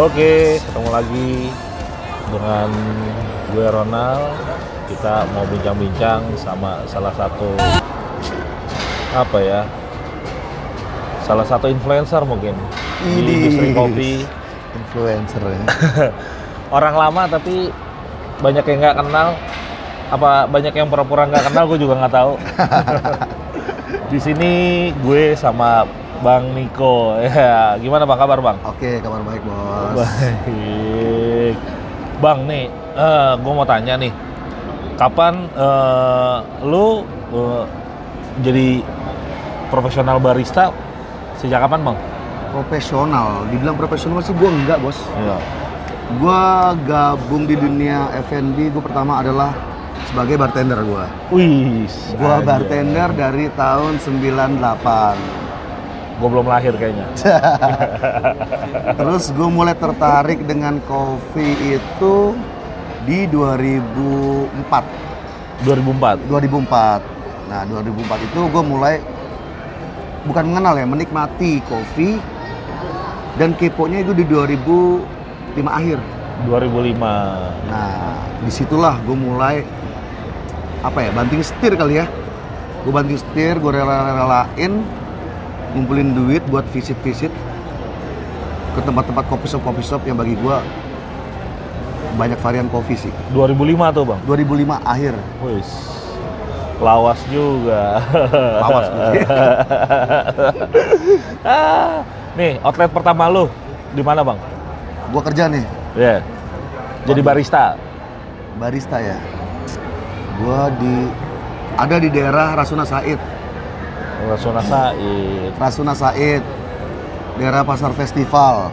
Oke, ketemu lagi dengan gue Ronald. Kita mau bincang-bincang sama salah satu apa ya? Salah satu influencer mungkin di Idih. industri kopi. Influencer ya. Orang lama tapi banyak yang nggak kenal. Apa banyak yang pura-pura nggak kenal? Gue juga nggak tahu. di sini gue sama Bang Niko. Ya, gimana bang kabar bang? Oke, kabar baik bos. Baik. Bang nih, eh gue mau tanya nih, kapan eh, lu eh, jadi profesional barista? Sejak kapan bang? Profesional, dibilang profesional sih gue enggak bos. Iya. Gue gabung di dunia F&B, gue pertama adalah sebagai bartender gue. Wih. Gue bartender dari tahun 98. Gue belum lahir kayaknya. Terus gue mulai tertarik dengan kopi itu di 2004. 2004. 2004. Nah, 2004 itu gue mulai bukan mengenal ya, menikmati kopi dan keponya itu di 2005 akhir. 2005. Nah, di situlah gue mulai apa ya, banting setir kali ya. Gue banting setir, gue rela-relain ngumpulin duit buat visit-visit ke tempat-tempat kopi shop kopi shop yang bagi gue banyak varian kopi sih. 2005 tuh bang. 2005 akhir. Wih. Lawas juga. Lawas. ah, nih outlet pertama lu di mana bang? gue kerja nih, Ya. Jadi barista. barista ya. Gua di ada di daerah Rasuna Said. Rasuna Said. Rasuna Said. Daerah Pasar Festival.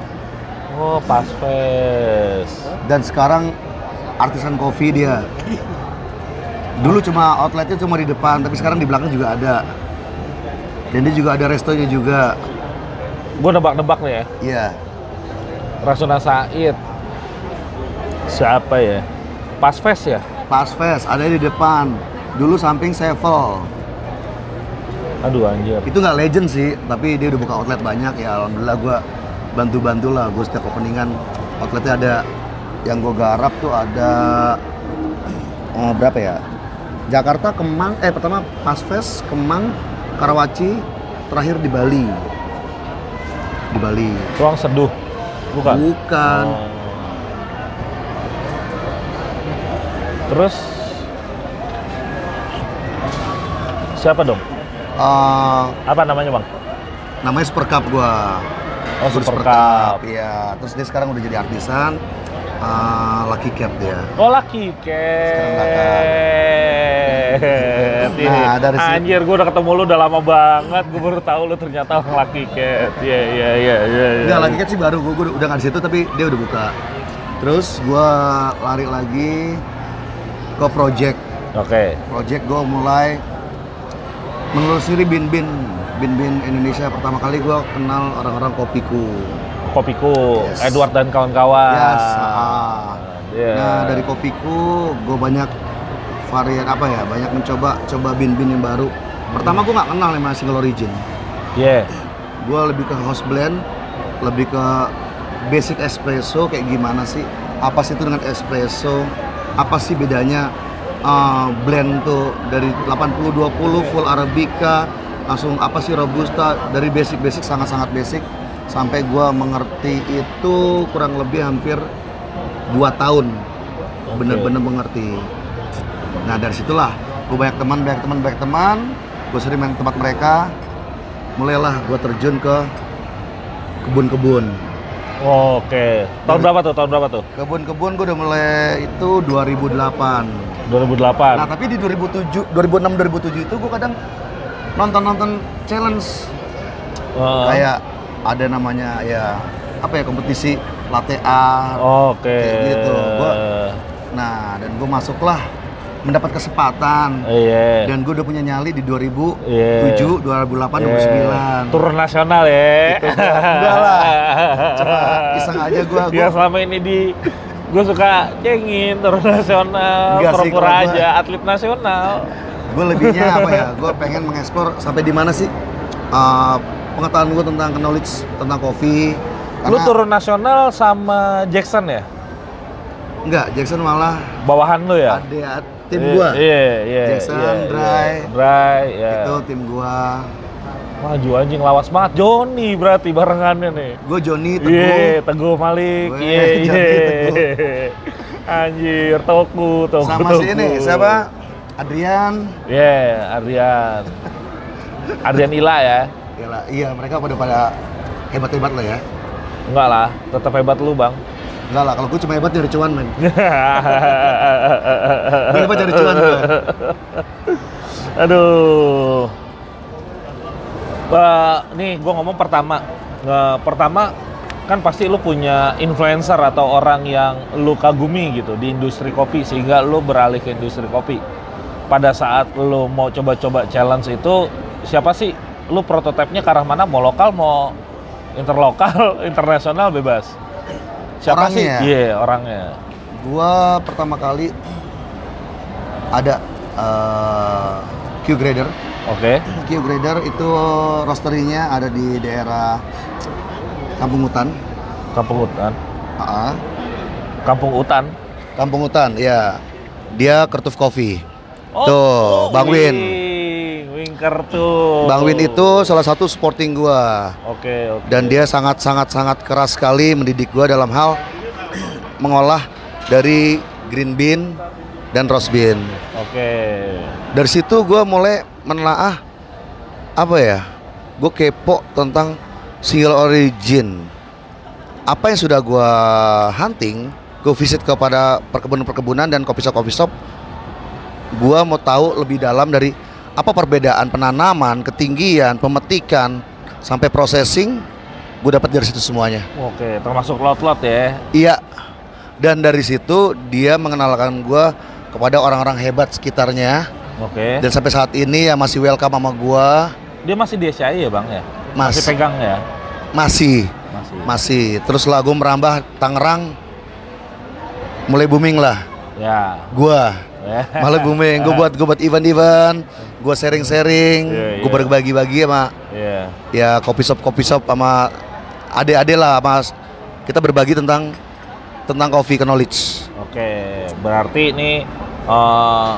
Oh, pas fest. Dan sekarang artisan kopi dia. Dulu cuma outletnya cuma di depan, tapi sekarang di belakang juga ada. Dan dia juga ada restonya juga. Gue nebak-nebak nih ya. Iya. Rasuna Said. Siapa ya? Pas fest ya? Pas Fest ada di depan. Dulu samping Sevel. Aduh anjir. Itu nggak legend sih, tapi dia udah buka outlet banyak ya. Alhamdulillah gua bantu-bantu lah. Gue setiap openingan outletnya ada yang gue garap tuh ada oh, berapa ya? Jakarta, Kemang, eh pertama Pasves, Kemang, Karawaci, terakhir di Bali. Di Bali. Ruang seduh. Bukan. Bukan. Oh. Terus siapa dong? Eh, Apa namanya bang? namanya Super Cup gua. Oh Gua di Super Cup. Iya. Terus dia sekarang udah jadi artisan. eh, Lucky Cat dia. Oh Lucky Cat. Ini. Nah, dari Anjir, gue udah ketemu lu udah lama banget. Gue baru tahu lu ternyata orang Lucky Cat. Iya iya iya iya. iya. Enggak, Lucky Cat sih baru, gue udah nggak di situ tapi dia udah buka. Terus gua lari lagi ke project. Oke. Project gue mulai menelusuri bin-bin bin-bin Indonesia pertama kali gua kenal orang-orang kopiku. Kopiku, Yes. Edward dan kawan-kawan. Yes, ah. Iya. Nah dari kopiku gue banyak varian apa ya, banyak mencoba coba bin-bin yang baru. Pertama gue nggak kenal sama single origin. Iya. Gue lebih ke house blend, lebih ke basic espresso kayak gimana sih? Apa sih itu dengan espresso? Apa sih bedanya uh, blend tuh dari 80-20 full arabica langsung apa sih robusta dari basic-basic sangat-sangat basic sampai gua mengerti itu kurang lebih hampir dua tahun Oke. bener-bener mengerti. Nah dari situlah gue banyak teman, banyak teman, banyak teman. Gue sering main tempat mereka. Mulailah gue terjun ke kebun-kebun. Oke. Tahun berapa tuh? Tahun berapa tuh? Kebun-kebun gue udah mulai itu 2008. 2008. Nah tapi di 2007, 2006, 2007 itu gue kadang nonton-nonton challenge Eh, kayak ada namanya ya apa ya kompetisi latte art. Oke. kayak gitu. Gua- Nah dan gue masuklah mendapat kesempatan Iya. dan gue udah punya nyali di 2007, Iya. 2008, Iya. 2009. Turun nasional ya. Itu gua- enggak lah. Cuma iseng aja gua, Dia gua- selama ini di gue suka cengin turun nasional, Enggak sih, pura-pura kalau gua- aja atlet nasional. gue lebihnya apa ya gue pengen mengeksplor sampai di mana sih uh, pengetahuan gue tentang knowledge tentang kopi Lu turun nasional sama Jackson ya? Enggak, Jackson malah Bawahan lu ya? ada tim Iya, gua. Iya, iya. Jackson, iya, Dry. iya. Dry, ya. Itu tim gua. Maju anjing lawas banget Joni berarti barengannya nih. Gua Joni Teguh. Iya, Teguh Malik. Iya, Joni iya. Anjir, Toku, Toku. sama si ini siapa? Adrian. Iya, Ardian. Ardian Ila ya. Yalah, iya mereka pada pada hebat-hebat lah ya. Enggak lah, tetap hebat lu, Bang. Enggak lah, kalau gue cuma hebat nyari cuan, men. Gue hebat nyari cuan gue. Aduh. Wah, nih gua ngomong pertama. Nge- pertama kan pasti lu punya influencer atau orang yang lu kagumi gitu di industri kopi sehingga lu beralih ke industri kopi. Pada saat lu mau coba-coba challenge itu siapa sih? Lu prototipenya ke arah mana? Mau lokal, mau interlokal, internasional bebas. Siapa sih? Orangnya? Iya, orangnya. Gua pertama kali ada eh, Q Grader. Oke. Q Grader itu roasterinya ada di daerah Kampung Hutan. Kampung Hutan. Ah, Kampung Hutan. Kampung Hutan, ya. Dia Kertuf Coffee. Tuh, Bang Win. Wing, Wing Kertu. Bang Win itu salah satu supporting gua. Oke, oke. dan dia sangat sangat sangat keras sekali mendidik gua dalam hal mengolah dari green bean dan roast bean. Oke. Dari situ gua mulai menelaah apa ya? Gue kepo tentang single origin. Apa yang sudah gua hunting, gue visit kepada perkebunan-perkebunan dan kopi shop kopi shop. Gua mau tahu lebih dalam dari apa perbedaan penanaman, ketinggian, pemetikan, sampai processing. Gue dapat dari situ semuanya. Oke, termasuk lot-lot ya. Iya. Dan dari situ dia mengenalkan gua kepada orang-orang hebat sekitarnya. Oke. Dan sampai saat ini ya masih welcome sama gua. Dia masih di SCI ya, Bang ya? Mas. Masih pegang ya? Masih, Masih. masih. Terus lagu merambah Tangerang mulai booming lah. Ya. Gua Ya. malah booming. Gua buat gua buat event-event, gua sharing-sharing, Iya, gua iya. berbagi-bagi sama Iya. ya kopi shop kopi shop sama adik-adik lah mas. Kita berbagi tentang tentang coffee knowledge. Oke, berarti ini eh,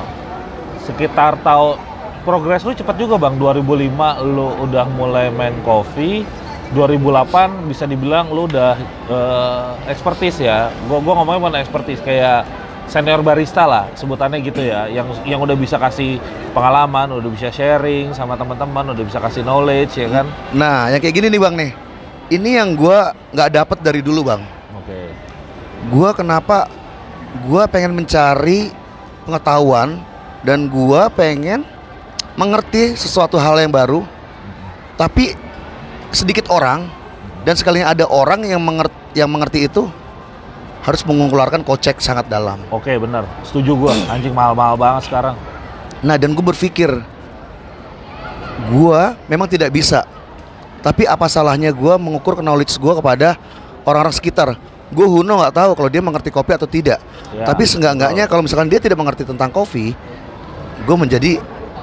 sekitar tahun progres lu cepat juga bang 2005 lu udah mulai main kopi 2008 bisa dibilang lu udah eh, expertise ya gua gua ngomongnya bukan expertise kayak senior barista lah sebutannya gitu ya yang yang udah bisa kasih pengalaman udah bisa sharing sama teman-teman udah bisa kasih knowledge ya kan Nah, yang kayak gini nih bang nih. Ini yang gua nggak dapet dari dulu bang. oke Gua kenapa? Gua pengen mencari pengetahuan dan gua pengen mengerti sesuatu hal yang baru. Tapi sedikit orang dan sekalinya ada orang yang mengerti yang mengerti itu harus mengeluarkan kocek sangat dalam. oke bener setuju gua anjing mahal-mahal banget sekarang Nah, dan gue berpikir, gua memang tidak bisa. Tapi apa salahnya gua mengukur knowledge gua kepada orang-orang sekitar? Gue Huno nggak tahu kalau dia mengerti kopi atau tidak. Ya, Tapi seenggak-enggaknya kalau misalkan dia tidak mengerti tentang kopi, gue menjadi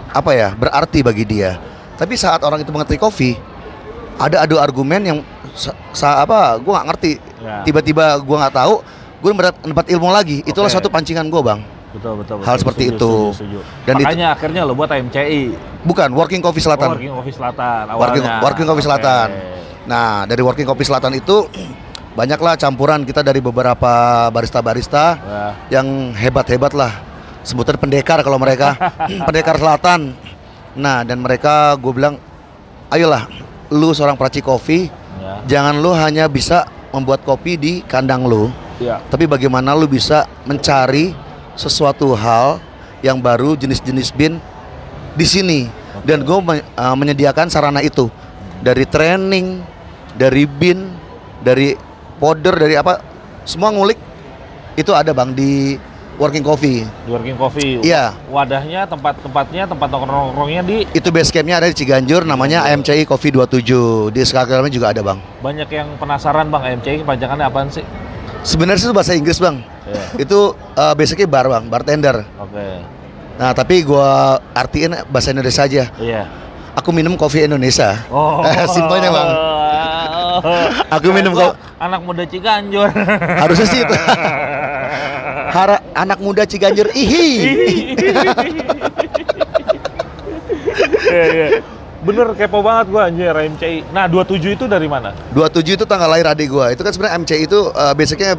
apa ya berarti bagi dia. Tapi saat orang itu mengerti kopi, ada adu argumen yang sa, sa- apa? Gue nggak ngerti. Ya. Tiba-tiba gue nggak tahu, gue mendapat ilmu lagi. Itulah Oke. satu pancingan gue bang. betul betul, Hal betul. seperti Setuju, itu. setuju, setuju. Dan itu- makanya akhirnya lo buat MCI Bukan Working Coffee Selatan. Oh, working Coffee Selatan Working, awalnya. Working Coffee Oke. Selatan. Nah, dari Working Coffee Selatan itu banyaklah campuran kita dari beberapa barista-barista Wah, yang hebat-hebat lah. Sebutan pendekar kalau mereka, pendekar selatan. Nah, dan mereka gue bilang, ayolah, lu seorang peracik kopi, ya. jangan lu hanya bisa membuat kopi di kandang lu, Ya. tapi bagaimana lu bisa mencari sesuatu hal yang baru jenis-jenis bin di sini. Dan gue menyediakan sarana itu dari training, dari bin, dari powder, dari apa, semua ngulik itu ada bang di Working Coffee. Di Working Coffee. Iya. Wadahnya, tempat-tempatnya, tempat nongkrong-nongkrongnya di Itu base campnya ada di Ciganjur, namanya AMCI Coffee 27 di Instagramnya juga ada bang. banyak yang penasaran bang MCI kepanjangannya apaan sih? Sebenarnya itu bahasa Inggris bang. Iya. Itu uh, basically bar bang, bartender. Oke. Nah tapi gua artiin bahasa Indonesia aja. Iya. Aku minum kopi Indonesia. Oh. Simpelnya, Bang. Oh. Aku minum Gua- ko- anak muda Ciganjur. Harusnya sih itu. Hara, anak muda Ciganjur, ihi. Iya, iya. Bener kepo banget gua anjir MCI. Nah, 27 itu dari mana? 27 itu tanggal lahir adik gua. Itu kan sebenarnya MCI itu uh, basicnya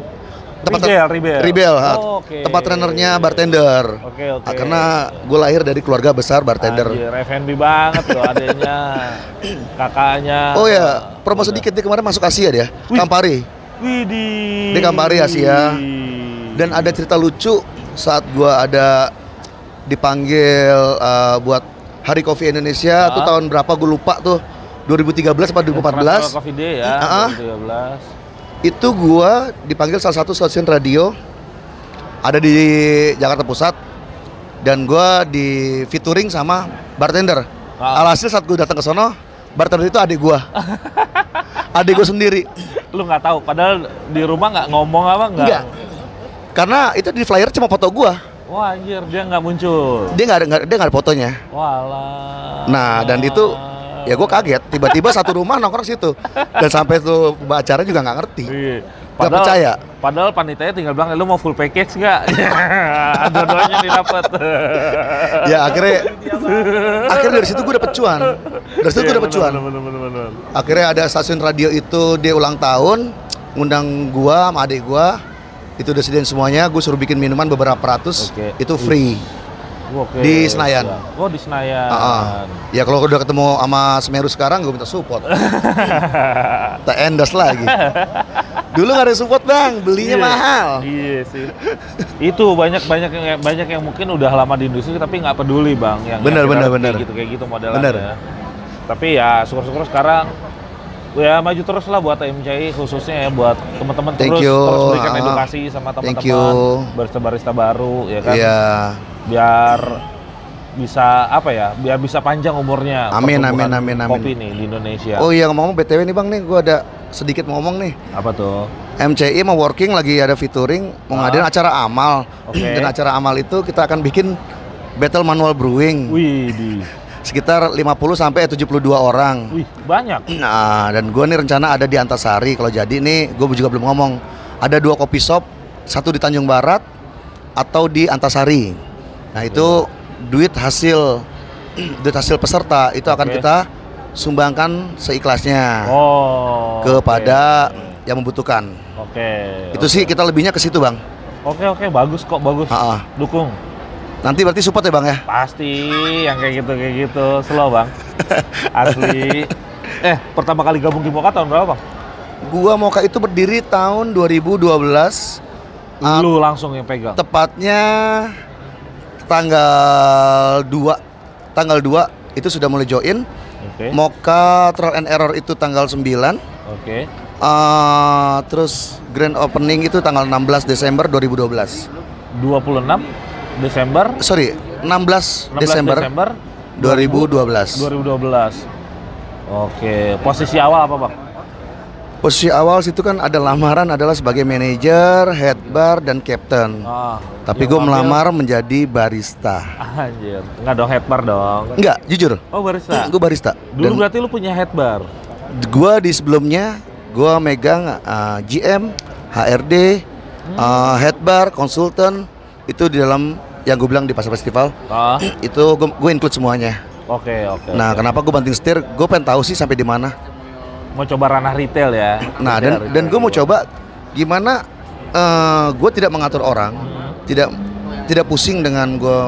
tempat Ribel. Ribel, ha. Oh, oke. tempat trenernya bartender. Oke, oke. Ah, karena gue lahir dari keluarga besar bartender. Anjir, F&B banget loh adanya, kakaknya. Oh ya, promo sedikit dia kemarin masuk Asia dia, Wih. Kampari. Widih. Di Kampari Asia. Dan ada cerita lucu saat gua ada dipanggil uh, buat Hari Kopi Indonesia Ah. tuh tahun berapa gue lupa tuh 2013 apa 2014 Coffee Day ya, Ah. 2013. itu gua dipanggil salah satu stasiun radio ada di Jakarta Pusat dan gua di featuring sama bartender. Ah. Alhasil saat gue datang ke sono, bartender itu adik gua. adik gue sendiri. Lu nggak tahu, padahal di rumah nggak ngomong apa nggak? Karena itu di flyer cuma foto gua. Wah anjir, dia nggak muncul. Dia nggak ada nggak- dia nggak ada fotonya. Walah. Nah, dan itu ya gue kaget. Tiba-tiba satu rumah nongkrong situ. Dan sampai tuh acara juga nggak ngerti. Iya. Nggak percaya. Padahal panitianya tinggal bilang, "Eh, lu mau full package nggak? Dua-duanya didapat. Ya akhirnya akhirnya dari situ gue dapet cuan. Dari situ gue Iya, dapet cuan. bener, bener, bener, bener. Akhirnya ada stasiun radio itu dia ulang tahun, ngundang gua sama adik gua. Itu udah sediain semuanya, gue suruh bikin minuman beberapa ratus, Oke. itu free. Oke. Di Senayan. siap. Oh di Senayan. Ah, ah. Ya kalau udah ketemu sama Semeru sekarang, gue minta support. Tak endorse lagi. Dulu nggak ada support bang, belinya Iya. mahal. Iya sih. Itu banyak banyak yang banyak yang mungkin udah lama di industri tapi nggak peduli bang. Yang Bener, yang bener, kayak bener. gitu kayak gitu modelnya. Bener. Tapi ya syukur-syukur sekarang ya maju terus lah buat MCI khususnya ya buat teman-teman terus you. terus berikan edukasi sama Thank teman-teman you. barista-barista baru ya kan. Iya. Biar bisa apa ya? Biar bisa panjang umurnya. Amin, amin, amin, amin. Kopi nih di Indonesia. Oh iya ngomong btw nih bang nih, gue ada sedikit mau ngomong nih. Apa tuh? MCI mau working lagi ada featuring mau Ah. ngadain acara amal. Oke. Dan acara amal itu kita akan bikin battle manual brewing Wih, di, sekitar 50 sampai 72 orang. wih banyak. Nah, dan gue nih rencana ada di Antasari kalau jadi nih gue juga belum ngomong. Ada dua kopi shop, satu di Tanjung Barat atau di Antasari. Nah, itu duit hasil duit hasil peserta itu akan kita sumbangkan seikhlasnya Oh. kepada oke. yang membutuhkan. Oke. Itu sih kita lebihnya ke situ, Bang. Oke oke bagus kok bagus. Ha-ha. Dukung. Nanti berarti support ya, Bang ya? Pasti yang kayak gitu kayak gitu slow bang. Asli. eh pertama kali gabung di Moka tahun berapa bang? Gua Moka itu berdiri tahun 2012. Ah, Lu langsung yang pegang. tepatnya tanggal 2 tanggal 2 itu sudah mulai join Oke. Moka Trial and Error itu tanggal 9 Oke. Eh, terus grand opening itu tanggal 16 Desember 2012 26 Desember. sorry 16, 16 Desember, Desember 2012 2012. Oke. Posisi awal apa bang? posisi awal situ kan ada lamaran adalah sebagai manajer, head bar dan captain Ah, tapi gue melamar menjadi barista Anjir. Enggak dong headbar dong. enggak jujur Oh barista. gue barista Dulu Dan- berarti lu punya headbar. Gua di sebelumnya gua megang uh, GM, HRD, uh, head bar, konsultan itu di dalam yang gue bilang di pasar festival Ah. itu gue include semuanya. Oke oke. Nah, oke. kenapa gue banting setir? Gue pengen tahu sih sampai di mana. mau coba ranah retail ya. Nah, dan Retail, dan gue mau coba gimana gue tidak mengatur orang, Hmm. tidak tidak pusing dengan gue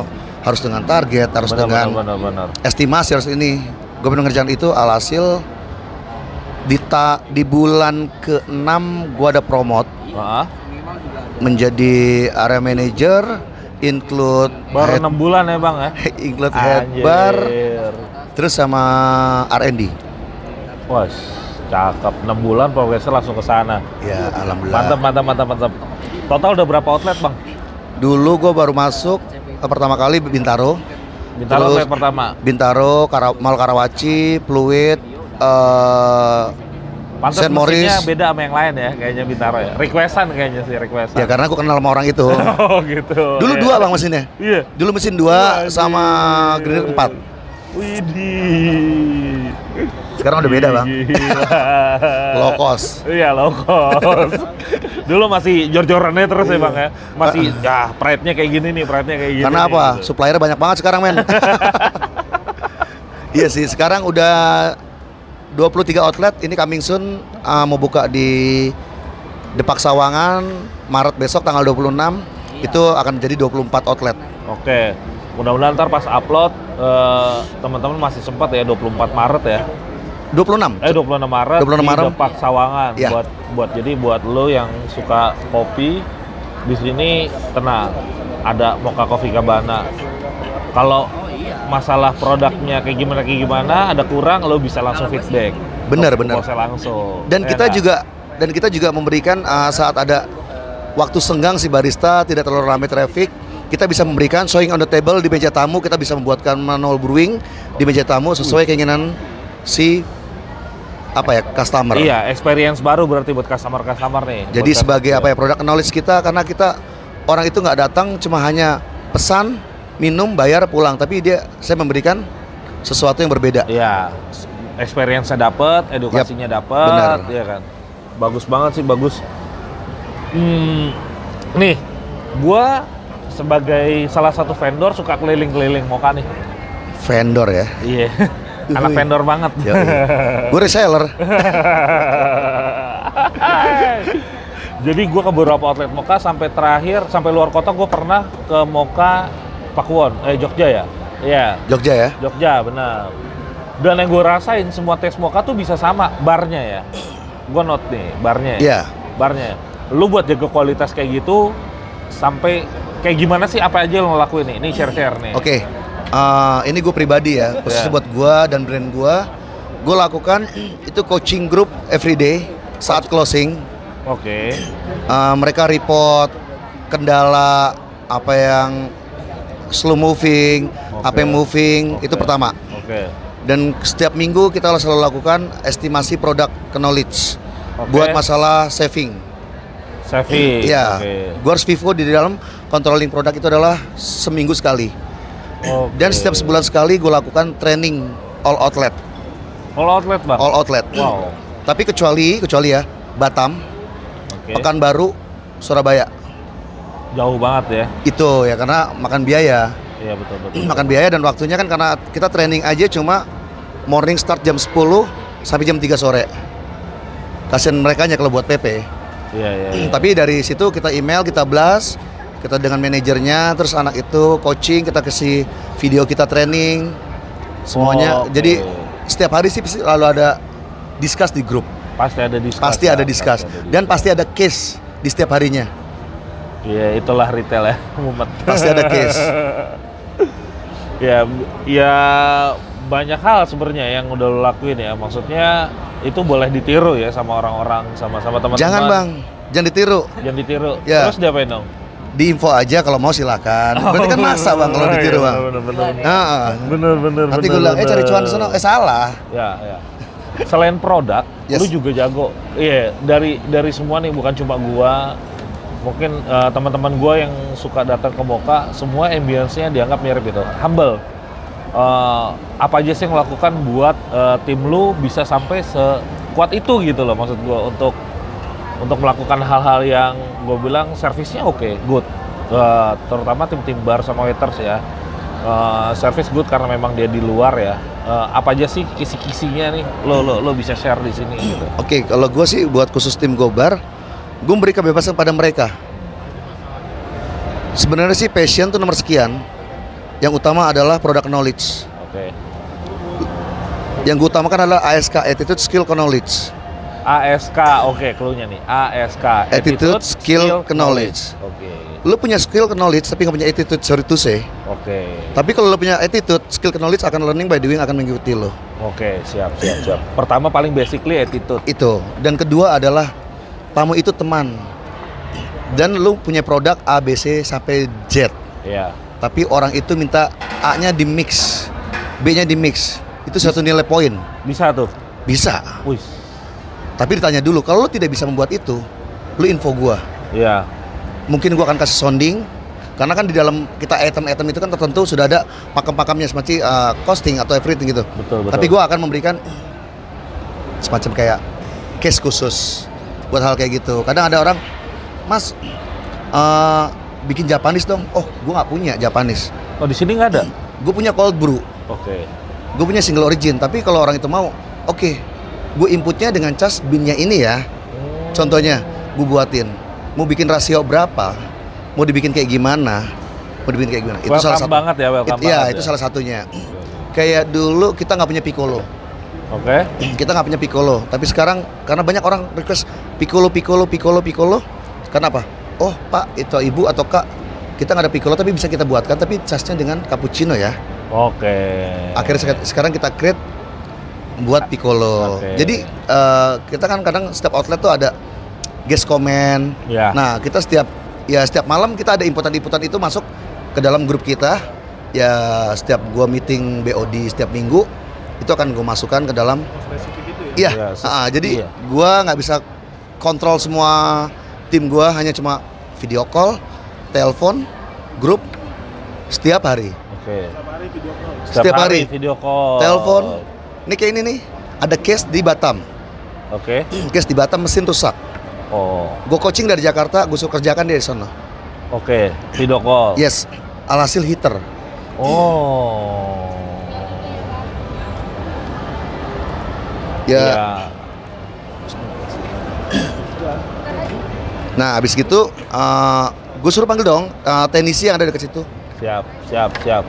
harus dengan target, harus Benar, dengan benar, benar, benar. estimasi harus ini. Gue pengen ngerjain itu alhasil di ta, di bulan ke-6 gue ada promote Ah, menjadi area manager include baru head, enam bulan ya bang ya. include head Anjir. bar terus sama R&D Wah, cakep. 6 bulan progresnya langsung ke sana. ya alhamdulillah Mantap, mantap, mantap, mantap. Total udah berapa outlet bang? dulu gue baru masuk eh, pertama kali Bintaro Bintaro Terus- pertama. Bintaro Kara, Mall Karawaci Fluid eh Pantes Saint Maurice. beda sama yang lain ya, kayaknya Bintaro ya. Requestan kayaknya sih, requestan. ya karena gue kenal sama orang itu oh gitu. dulu ya. dua bang mesinnya Iya. dulu mesin dua sama grinder empat Widih. Sekarang udah beda, Bang. Low cost. Iya low cost. Dulu masih jor-jorannya terus ya bang ya. Masih ya pride-nya kayak gini nih, pride-nya kayak gini. Iya. Karena apa? gitu. Suppliernya banyak banget sekarang, men. iya sih, sekarang udah 23 outlet. Ini coming soon uh, mau buka di Depak Sawangan Maret besok tanggal 26. Itu akan jadi 24 outlet. Oke. Mudah-mudahan ntar pas upload eh, teman-teman masih sempat ya 24 Maret ya. 26. Eh 26 Maret 26 di Maret. Depak Sawangan Iya. buat buat jadi buat lo yang suka kopi di sini tenang ada Mocha Coffee Cabana. Kalau masalah produknya kayak gimana kayak gimana ada kurang lo bisa langsung feedback. Benar, benar. langsung. Dan Ya kita kan? juga dan kita juga memberikan uh, saat ada waktu senggang si barista tidak terlalu ramai traffic, kita bisa memberikan showing on the table di meja tamu, kita bisa membuatkan manual brewing di meja tamu sesuai keinginan si apa ya customer. Iya, experience baru berarti buat customer-customer nih. Jadi sebagai customer. apa ya produk knowledge kita karena kita orang itu nggak datang cuma hanya pesan, minum, bayar, pulang, tapi dia saya memberikan sesuatu yang berbeda. Iya, experience-nya dapat, edukasinya dapat, benar. ya kan. Bagus banget sih, bagus. Hmm, nih, gua sebagai salah satu vendor suka keliling-keliling Moka nih. Vendor ya. Iya. Anak Yoi. vendor banget. Yoi. Gue reseller. Jadi gua ke beberapa outlet Moka sampai terakhir sampai luar kota gua pernah ke Moka Pakuwon, eh Jogja ya. Iya. Jogja ya. Jogja benar. Dan yang gue rasain semua tes mocha tuh bisa sama barnya ya. Gue note nih barnya. ya. Iya. Barnya. Lu buat jaga kualitas kayak gitu sampai kayak gimana sih apa aja lo ngelakuin nih? Ini share-share nih. Oke, eh, ini gue pribadi ya, khusus Ya. buat gue dan brand gue. Gue lakukan itu coaching group everyday saat closing. Oke. Eh, mereka report kendala apa yang slow moving, apa Oke. yang moving, Oke. itu pertama. Oke. Dan setiap minggu kita selalu lakukan estimasi produk knowledge Oke. buat masalah saving. Savvy. Ya, Oke. gue harus Vivo di dalam controlling produk itu adalah seminggu sekali. Oke. Dan setiap sebulan sekali gue lakukan training all outlet, All outlet bang. all outlet. Wow. Tapi kecuali kecuali ya Batam, Oke. Pekanbaru, Surabaya. Jauh banget ya. Itu ya karena makan biaya. Iya betul betul. makan biaya dan waktunya kan karena kita training aja cuma morning start jam 10 sampai jam 3 sore. Kasihan mereka nya kalau buat PP. Iya iya. iya. Tapi dari situ kita email, kita blast, kita dengan manajernya, terus anak itu coaching, kita kasih video kita training, semuanya. Oh, oke. Jadi setiap hari sih pasti lalu ada discuss di grup, Pasti ada discuss. pasti ya, ada discuss, ada dan discuss. pasti ada case di setiap harinya. Iya, itulah retail ya, mumet. Pasti ada case. ya, ya banyak hal sebenarnya yang udah lo lakuin ya. Maksudnya itu boleh ditiru ya sama orang-orang, sama sama teman-teman. Jangan bang, jangan ditiru. Jangan ditiru. Ya. Terus diapain dong? Di info aja kalau mau silakan. Berarti kan masa bang kalau Oh, ditiru iya, bang. Bener bener. Heeh. Bener bener. Nanti gue bilang, eh cari cuan di sana, eh salah. Ya, ya. Selain produk, Yes. lu juga jago. Iya, dari dari semua nih bukan cuma gua. Mungkin eh, teman-teman gua yang suka datang ke Moka, semua ambience-nya dianggap mirip gitu. Humble. Eh, apa aja sih yang lakukan buat eh, tim lu bisa sampai sekuat itu gitu loh maksud gua untuk untuk melakukan hal-hal yang gue bilang servisnya oke, good. Eh, terutama tim-tim bar sama waiters ya. Eh, service good karena memang dia di luar ya. Eh, apa aja sih kisi-kisinya nih? Lo lo lo bisa share di sini gitu. Oke, kalau gue sih buat khusus tim Gobar, gue memberi kebebasan pada mereka. Sebenarnya sih passion tuh nomor sekian. Yang utama adalah product knowledge. Oke. Yang gue utamakan adalah ASK, attitude, skill, knowledge. ASK, oke clue-nya nih. ASK, Attitude, skill, knowledge. Oke. Lu punya skill, knowledge, tapi nggak punya attitude, sorry to say. Oke. Tapi kalau lu punya attitude, skill, knowledge akan learning by doing akan mengikuti lo. Oke, siap, siap, siap. Pertama paling basically attitude. Itu. Dan kedua adalah tamu itu teman. Dan lu punya produk A, B, C sampai Z. Iya. Tapi orang itu minta A-nya di mix, B-nya di mix. Itu satu nilai poin. Bisa tuh. Bisa. Wih. Tapi ditanya dulu, kalau lu tidak bisa membuat itu, lu info gua. Iya. Mungkin gua akan kasih sounding karena kan di dalam kita item-item itu kan tertentu sudah ada pakem-pakemnya seperti uh, costing atau everything gitu. Betul, betul. Tapi gua akan memberikan semacam kayak case khusus buat hal kayak gitu. Kadang ada orang, Mas, eh, bikin Japanese dong. Oh, gue nggak punya Japanese. Oh di sini nggak ada. Gue punya cold brew. Oke. Gue punya single origin. Tapi kalau orang itu mau, oke, gue inputnya dengan cas binnya ini ya. Contohnya, gue buatin. Mau bikin rasio berapa? Mau dibikin kayak gimana? Mau dibikin kayak gimana? welcome banget ya, welcome It- Iya, banget itu ya. salah satunya. Kayak dulu kita nggak punya piccolo. Oke. Kita nggak punya piccolo. Tapi sekarang karena banyak orang request piccolo, piccolo, piccolo, piccolo. Karena apa? Oh, Pak, itu ibu atau kak, kita nggak ada piccolo tapi bisa kita buatkan. Tapi casnya dengan cappuccino ya. Oke. Akhirnya seka- sekarang kita create buat piccolo. Oke. Jadi eh, kita kan kadang setiap outlet tuh ada guest comment. Ya. Nah, kita setiap ya setiap malam kita ada inputan-inputan itu masuk ke dalam grup kita. Ya setiap gua meeting BOD setiap minggu itu akan gua masukkan ke dalam Iya. Ya, ah, jadi iya. gua nggak bisa kontrol semua tim gua hanya cuma video call, telepon, grup setiap hari. Oke. Setiap hari. video call. Telepon. Ini kayak ini nih, ada case di Batam. Oke. Case di Batam mesin rusak. Oh. Gue coaching dari Jakarta, gue suruh kerjakan dari sana. Oke. Video call. Yes, alhasil heater. Oh. Ya, Iya. nah habis gitu, gue suruh panggil dong uh, teknisi yang ada dekat situ. Siap, siap, siap.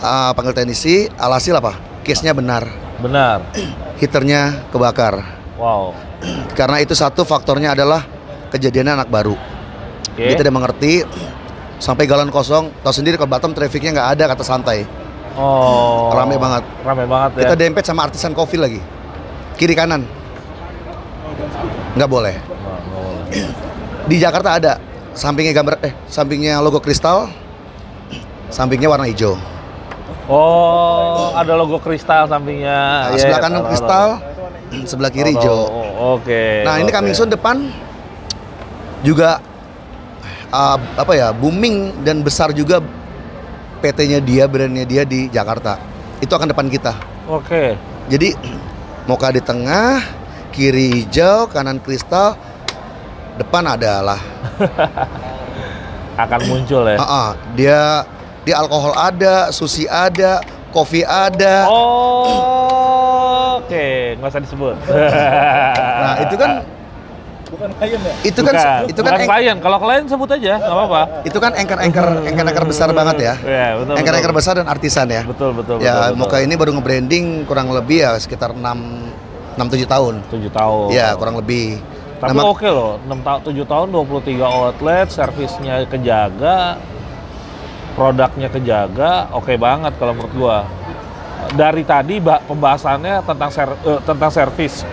Uh, panggil teknisi, alhasil apa? Case-nya benar, Benar. heaternya kebakar. Wow. Karena itu satu faktornya adalah kejadiannya anak baru. Oke. Dia tidak mengerti, sampai galon kosong. Tahu sendiri kalau Batam trafficnya nggak ada kata santai. Oh. Rame banget. Rame banget ya. Kita dempet sama artisan kopi lagi. Kiri kanan. Nggak boleh. Di Jakarta ada sampingnya gambar eh sampingnya logo kristal, sampingnya warna hijau. Oh, ada logo kristal sampingnya. Nah, Iya, sebelah kanan tahu, kristal, tahu. sebelah kiri Tahu, hijau. tahu. Oh, Oke. Nah ini oke. coming soon depan juga uh, apa ya booming dan besar juga PT-nya dia, brandnya dia di Jakarta. Itu akan depan kita. Oke. Jadi Moka di tengah, kiri hijau, kanan kristal, depan adalah. Akan muncul ya. Ah, ah, dia dia alkohol ada, sushi ada, kopi ada. Oh, oke, nggak usah disebut. Nah itu kan Bukan klien ya? itu kan Bukan, itu kan bukan klien. Kalau klien sebut aja, nggak apa-apa. itu kan anchor-anchor anchor-anchor besar banget ya. Iya, betul. Anchor-anchor betul. besar dan artisan ya. Betul, betul, Ya, betul. Moka ini baru nge-branding kurang lebih ya sekitar 6 6 7 tahun. 7 tahun. Ya, kurang lebih. Tapi Nama- oke loh, 6 tahun 7 tahun 23 outlet, servisnya kejaga, produknya kejaga, oke banget kalau menurut gua. Dari tadi ba- pembahasannya tentang ser- eh, tentang servis.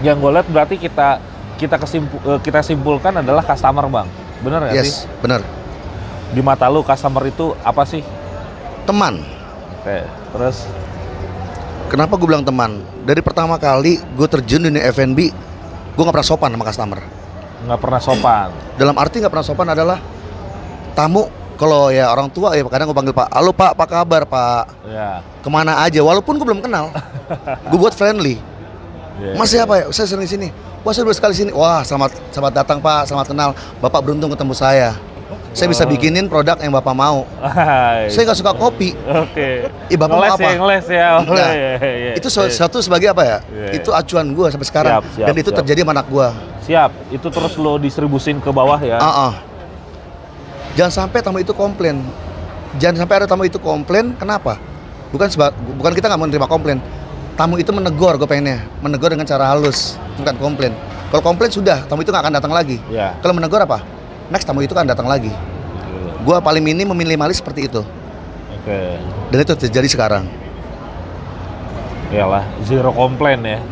Yang gue lihat berarti kita kita kesimpu- eh, kita simpulkan adalah customer, Bang. Bener nggak sih? Yes, benar. Di mata lu customer itu apa sih? Teman. Oke, terus Kenapa gue bilang teman? Dari pertama kali gue terjun di F&B, gue nggak pernah sopan sama customer. nggak pernah sopan. Dalam arti nggak pernah sopan adalah tamu kalau ya orang tua ya kadang gue panggil Pak, halo Pak, apa kabar Pak? Ya. Ke mana aja? Walaupun gue belum kenal, gue buat friendly. ya. Mas siapa ya? Saya sering di sini. Wah saya baru sekali sini. Wah selamat selamat datang Pak, selamat kenal. Bapak beruntung ketemu saya. Saya bisa Oh. bikinin produk yang Bapak mau. Hai. Saya nggak suka kopi. Oke. Ih, Bapak mau ngeles apa? ya, ngeles ya. Oh, Nah, iya, iya, iya. itu sesuatu sebagai apa ya? Iya, iya. Itu acuan gue sampai sekarang. Siap, siap, Dan itu siap. terjadi sama anak gue. Siap, itu terus lo distribusin ke bawah ya. Ah, ah. Jangan sampai tamu itu komplain. Jangan sampai ada tamu itu komplain. Kenapa? Bukan seba- bukan kita nggak mau menerima komplain. Tamu itu menegur, gue pengennya. Menegur dengan cara halus, bukan komplain. Kalau komplain sudah, tamu itu nggak akan datang lagi. Ya. Kalau menegur apa? Next tamu itu kan datang lagi. Gua paling minim meminimalis seperti itu. Oke. Dan itu terjadi sekarang. Iyalah, zero complain ya.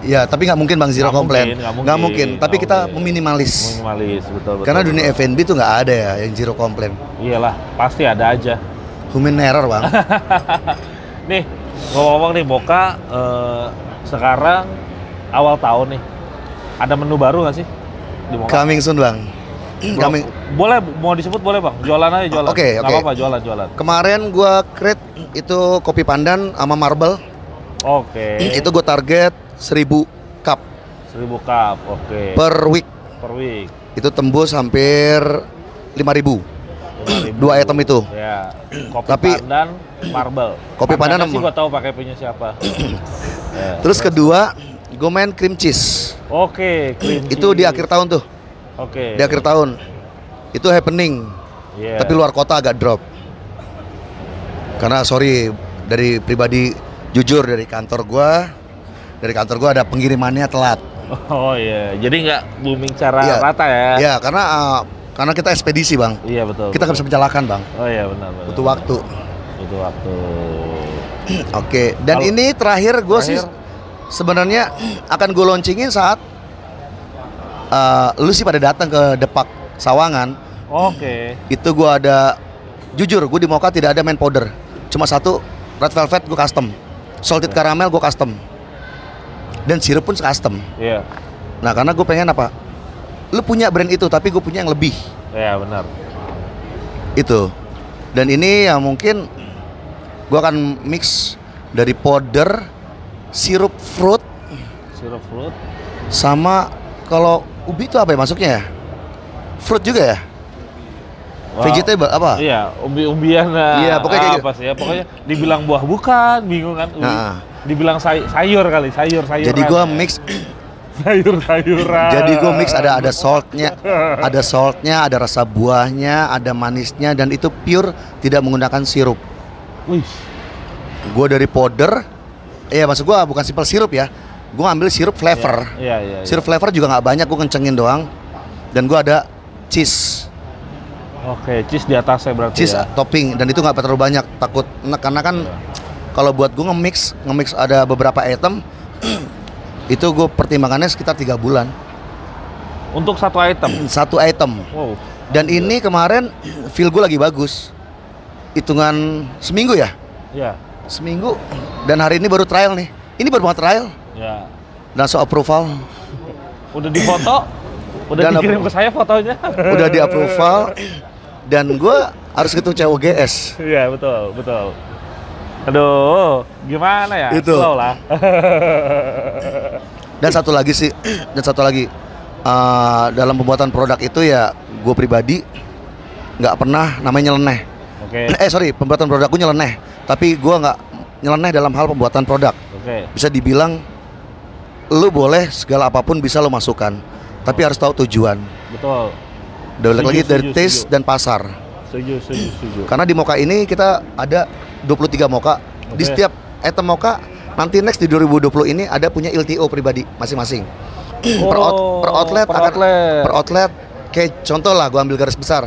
Ya, tapi nggak mungkin bang zero komplain. mungkin, nggak Nggak mungkin, mungkin. Tapi nggak kita mungkin. meminimalis. Minimalis, betul betul. Karena dunia. F&B tuh nggak ada ya yang zero komplain. Iyalah, pasti ada aja. Human error bang. Nih, ngomong-ngomong nih Boka eh, sekarang awal tahun nih. Ada menu baru nggak sih di Moka? Coming soon bang. Belum. Coming. Boleh, mau disebut boleh bang. Jualan aja jualan. Oke, Nggak oke. apa-apa, jualan jualan. Kemarin gua create itu kopi pandan sama marble. Oke. Itu gue target 1000 cup 1000 cup. Oke. per week. Per week. Itu tembus hampir 5000. 5.000. Dua item itu. Ya. Kopi Tapi- pandan, marble. Kopi pandan sih gua tahu pakai punya siapa. Ya. Terus kedua, gue main cream cheese. Oke, cream Itu di akhir tahun tuh. Oke. Di akhir tahun. Itu happening. Iya. Tapi luar kota agak drop. Karena sorry dari pribadi jujur dari kantor gua dari kantor gua ada pengirimannya telat. Oh iya, jadi nggak booming cara Iya. rata ya? Ya, karena uh, karena kita ekspedisi, Bang. Iya betul. Kita nggak bisa menjalankan, Bang. Oh iya benar benar. Butuh waktu. Butuh waktu. Oke, dan Kalau- ini terakhir gue sih sebenarnya akan gue launchingin saat uh, lu sih pada datang ke Depak Sawangan. Oke. Itu gue ada jujur gue di Mocha tidak ada main powder. Cuma satu red velvet gue custom. Salted caramel gue custom. Dan sirup pun custom. Iya. Nah, karena gue pengen apa? Lu punya brand itu tapi gue punya yang lebih. Iya benar. Itu. Dan ini ya mungkin gue akan mix dari powder, sirup fruit Sirup fruit. sama kalau ubi itu apa ya masuknya ya? Fruit juga ya? Wah, Vegetable apa? Iya, umbi-umbian Iya, pokoknya kayak apa sih ya? Pokoknya dibilang buah bukan, bingung kan? Nah. Dibilang say- sayur kali, sayur sayur. Jadi gue mix, sayur sayuran. jadi gue mix ada ada saltnya, ada saltnya, ada rasa buahnya, ada manisnya dan itu pure tidak menggunakan sirup. Wih, Gue dari powder, iya maksud gue bukan simple sirup ya, gue ambil sirup flavor. Iya iya. iya. Sirup flavor juga nggak banyak, gue kencengin doang. Dan gue ada cheese, Oke, cheese di atasnya berarti cheese ya. topping dan itu nggak terlalu banyak. Takut, karena kan Iya. kalau buat gue nge-mix, nge-mix ada beberapa item, itu gue pertimbangannya sekitar tiga bulan Untuk satu item. satu item. Wow. Dan ini kemarin feel gue lagi bagus, hitungan seminggu ya, Ya. seminggu. Dan hari ini baru trial nih. Ini baru mau trial, Ya. langsung approval, Udah difoto? Udah Dan dikirim ke saya fotonya? udah di approval. Dan gue harus ketemu COGS. Iya, betul, betul. Aduh, gimana ya? Itu. Slow lah. Dan satu lagi sih, dan satu lagi eh, dalam pembuatan produk itu ya gue pribadi nggak pernah namanya nyeleneh. Oke. Eh sorry, pembuatan produk gue nyeleneh, tapi gue nggak nyeleneh dalam hal pembuatan produk. Oke. Bisa dibilang lu boleh segala apa pun bisa lo masukkan, tapi harus tahu tujuan. Betul. Udah lagi dari taste dan pasar. Setuju, setuju, setuju. Karena di Moka ini kita ada 23 Moka. Di Oke. setiap item Moka nanti next di 2020 ini ada punya LTO pribadi masing-masing. per, out- Oh, per outlet per akan outlet. per outlet kayak contoh lah gua ambil garis besar.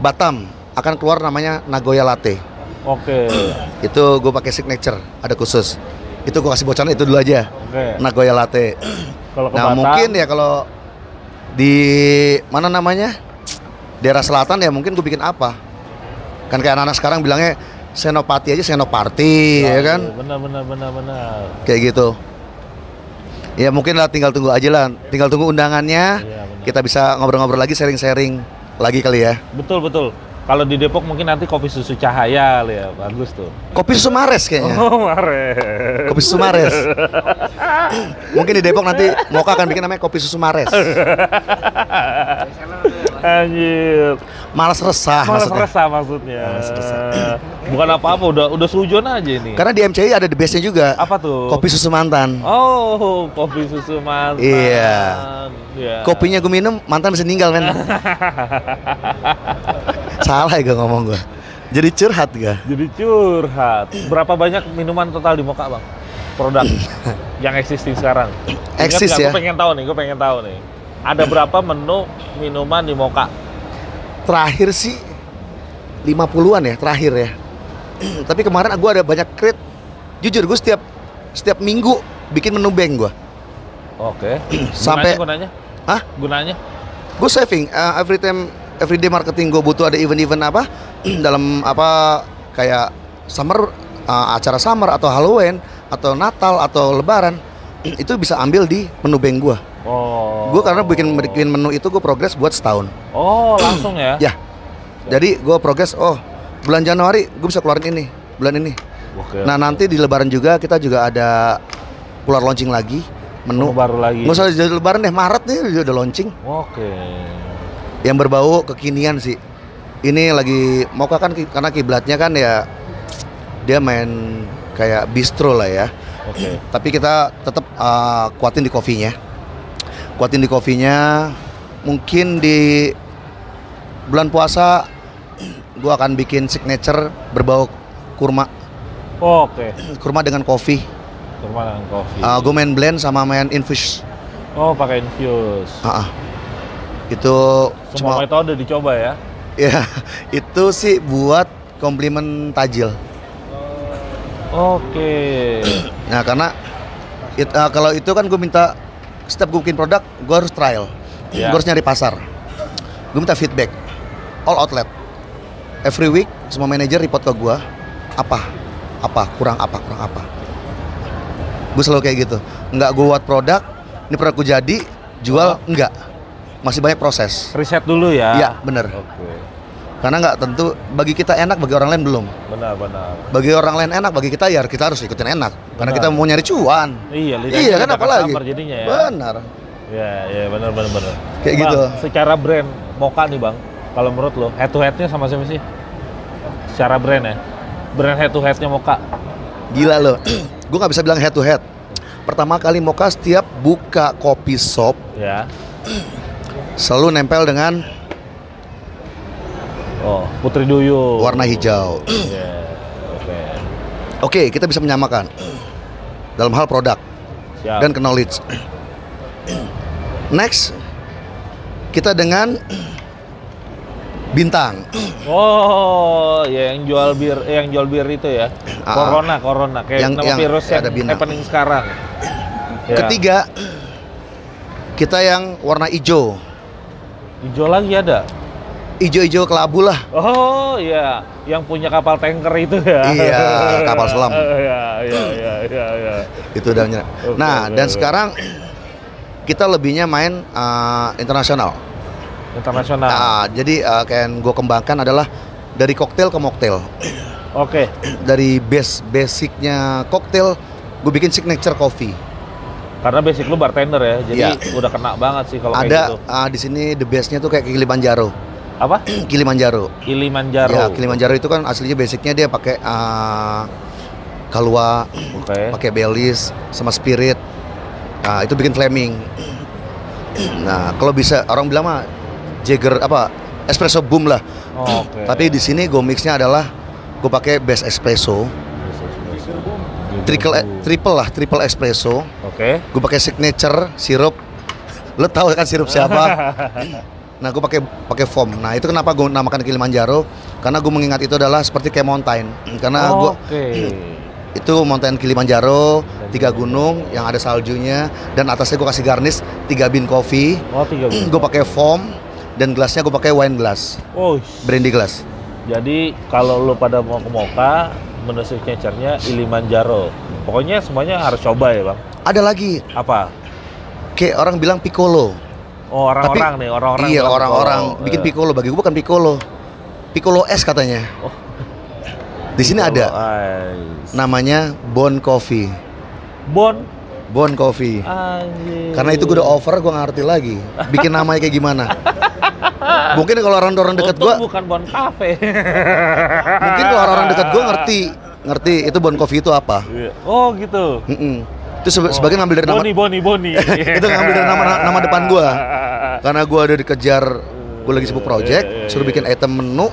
Batam akan keluar namanya Nagoya Latte. Oke. Itu gue pakai signature, ada khusus. Itu gue kasih bocoran itu dulu aja. Oke. Nagoya Latte. Kalau Nah, Batam, mungkin ya kalau di mana namanya? Daerah selatan ya mungkin gue bikin apa? Kan kayak anak-anak sekarang bilangnya senopati aja senopati ya kan? Benar, benar, benar, benar. Kayak gitu. Ya mungkin lah tinggal tunggu aja lah, tinggal tunggu undangannya. Iya, benar. Kita bisa ngobrol-ngobrol lagi, sharing-sharing lagi kali ya. Betul, betul. Kalau di Depok mungkin nanti kopi susu cahaya ya, bagus tuh. Kopi susu Mares kayaknya. Oh, mare. Kopi susu Mares. mungkin di Depok nanti Moka akan bikin namanya kopi susu Mares. Anjir. Malas resah Malas maksudnya. resah maksudnya. Malas resah. Bukan apa-apa, udah udah selujon aja ini. Karena di MCI ada the bestnya juga. apa tuh? Kopi susu mantan. Oh, kopi susu mantan. Iya. Iya. Kopinya gue minum, mantan bisa ninggal men. Salah ya gue ngomong gue. Jadi curhat gue. Jadi curhat. Berapa banyak minuman total di Moka, Bang? Produk yang existing sekarang. Eksis ya. Gue pengen tahu nih, gue pengen tahu nih. Ada berapa menu minuman di Moka? Terakhir sih 50-an ya, terakhir ya. Tapi kemarin gue ada banyak create. Jujur gue setiap setiap minggu bikin menu bank gue. Oke. Sampai- gunanya, gunanya? Hah? Gunanya? Gue saving uh, every time everyday marketing gue butuh ada event-event apa dalam apa kayak summer uh, acara summer atau Halloween atau Natal atau Lebaran itu bisa ambil di menu bank gue. Oh. Gue karena bikin bikin menu itu gue progres buat setahun. Oh, langsung ya? Ya. Jadi gue progres. Oh bulan Januari gue bisa keluarin ini bulan ini. Oke. Nah nanti di Lebaran juga kita juga ada keluar launching lagi menu. Menu baru lagi. Nggak usah jadi lebaran deh, Maret nih udah- launching. Oke. Yang berbau kekinian sih. Ini lagi Mocha kan karena kiblatnya kan ya dia main kayak bistro lah ya. Oke. Tapi kita tetap uh, kuatin di kopinya. Kuatin di kopinya. Mungkin di bulan puasa gua akan bikin signature berbau kurma. Oke. Kurma dengan kopi. Kurma dengan kopi. Uh, gue main blend sama main infuse. Oh, pakai infuse. Ah, ah. Itu Semua cuma metode dicoba ya. ya itu sih buat komplimen tajil. Oke. Nah karena it- uh, kalau itu kan gue minta setiap gue bikin produk gue harus trial, Ya. gue harus nyari pasar, gue minta feedback, all outlet, every week semua manajer report ke gue apa, apa? Kurang apa? Kurang apa, gue selalu kayak gitu, nggak gue buat produk, ini produk gue jadi jual enggak, masih banyak proses, Riset dulu ya. Iya, bener. Oke. Karena nggak tentu bagi kita enak bagi orang lain belum, Benar, benar. bagi orang lain enak bagi kita ya kita harus ikutin enak, karena Benar. kita mau nyari cuan. Iya, Iya kan apalagi? jadinya ya. Benar. Iya, iya benar benar benar. Kayak Bang, gitu. Secara brand Moka nih, Bang. Kalau menurut lo, head to head-nya sama siapa sih? Secara brand ya. Brand head to head-nya Moka. Gila loh. gue nggak bisa bilang head to head. Pertama kali Moka setiap buka kopi shop Ya. selalu nempel dengan Oh, Putri Duyung. warna hijau. Iya. Oke. Oke, kita bisa menyamakan dalam hal produk Siap. dan knowledge. Next, kita dengan bintang. Oh, ya yang jual bir, eh, yang jual bir itu ya. Ah. corona, corona kayak Yang- nama yang virus yang ada bintang. happening sekarang. Ya. Ketiga, kita yang warna hijau. Hijau lagi ada. Hijau-hijau kelabu lah. Oh iya, yang punya kapal tanker itu ya. Iya, kapal selam. Iya, iya, iya, iya, iya. Itu dalamnya. Nah, oke, dan oke. sekarang kita lebihnya main uh, internasional. Internasional. Nah, jadi uh, kayak yang gue kembangkan adalah dari koktail ke mocktail. Oke. Dari base basicnya koktail, gue bikin signature coffee. Karena basic lu bartender ya, jadi Iya. udah kena banget sih kalau kayak Ada gitu. uh, di sini the base-nya tuh kayak Kilimanjaro. Apa? Kilimanjaro. Kilimanjaro. Ya, Kilimanjaro itu kan aslinya basicnya dia pakai uh, kalua, Oke. pakai belis sama spirit. Nah, itu bikin flaming. Nah, kalau bisa orang bilang mah Jagger apa espresso boom lah. Oh, Oke. Tapi di sini gue mixnya adalah gue pakai base espresso, triple triple lah, triple espresso. Oke. Gue pakai signature sirup. Lo tahu kan sirup siapa? Nah, gue pakai pakai foam. Nah, itu kenapa gue namakan Kilimanjaro? Karena gue mengingat itu adalah seperti kayak mountain. Karena gue Oke. itu mountain Kilimanjaro, tiga gunung yang ada saljunya dan atasnya gue kasih garnish tiga bin kopi. Oh, tiga bulan. gue pakai foam dan gelasnya gue pakai wine glass, Oh, brandy glass. jadi kalau lu pada mau ke Moka, menu signature-nya Kilimanjaro. Pokoknya semuanya harus coba ya, Bang. Ada lagi Apa? kayak orang bilang piccolo. Oh, orang-orang nih, orang-orang. iya orang-orang bikin Iya. piccolo bagi gue bukan piccolo. Piccolo es katanya. Oh. Di sini Piccolo ada Ice. namanya Bon Coffee. Bon. Bon Coffee. Anjir. Karena itu gue udah over, gue ngerti lagi. Bikin namanya kayak gimana. mungkin kalau orang-orang deket Untung gue, bukan Bon Cafe. mungkin kalau orang-orang deket gue ngerti, ngerti itu Bon Coffee itu apa. Iya. Oh, gitu. Mm-mm. Itu seba- sebagai ngambil dari nama, Boni, Boni, Boni. itu ngambil dari nama nama depan gue. Karena gue ada dikejar, gue lagi sibuk Iya, project, iya, suruh iya. bikin item menu.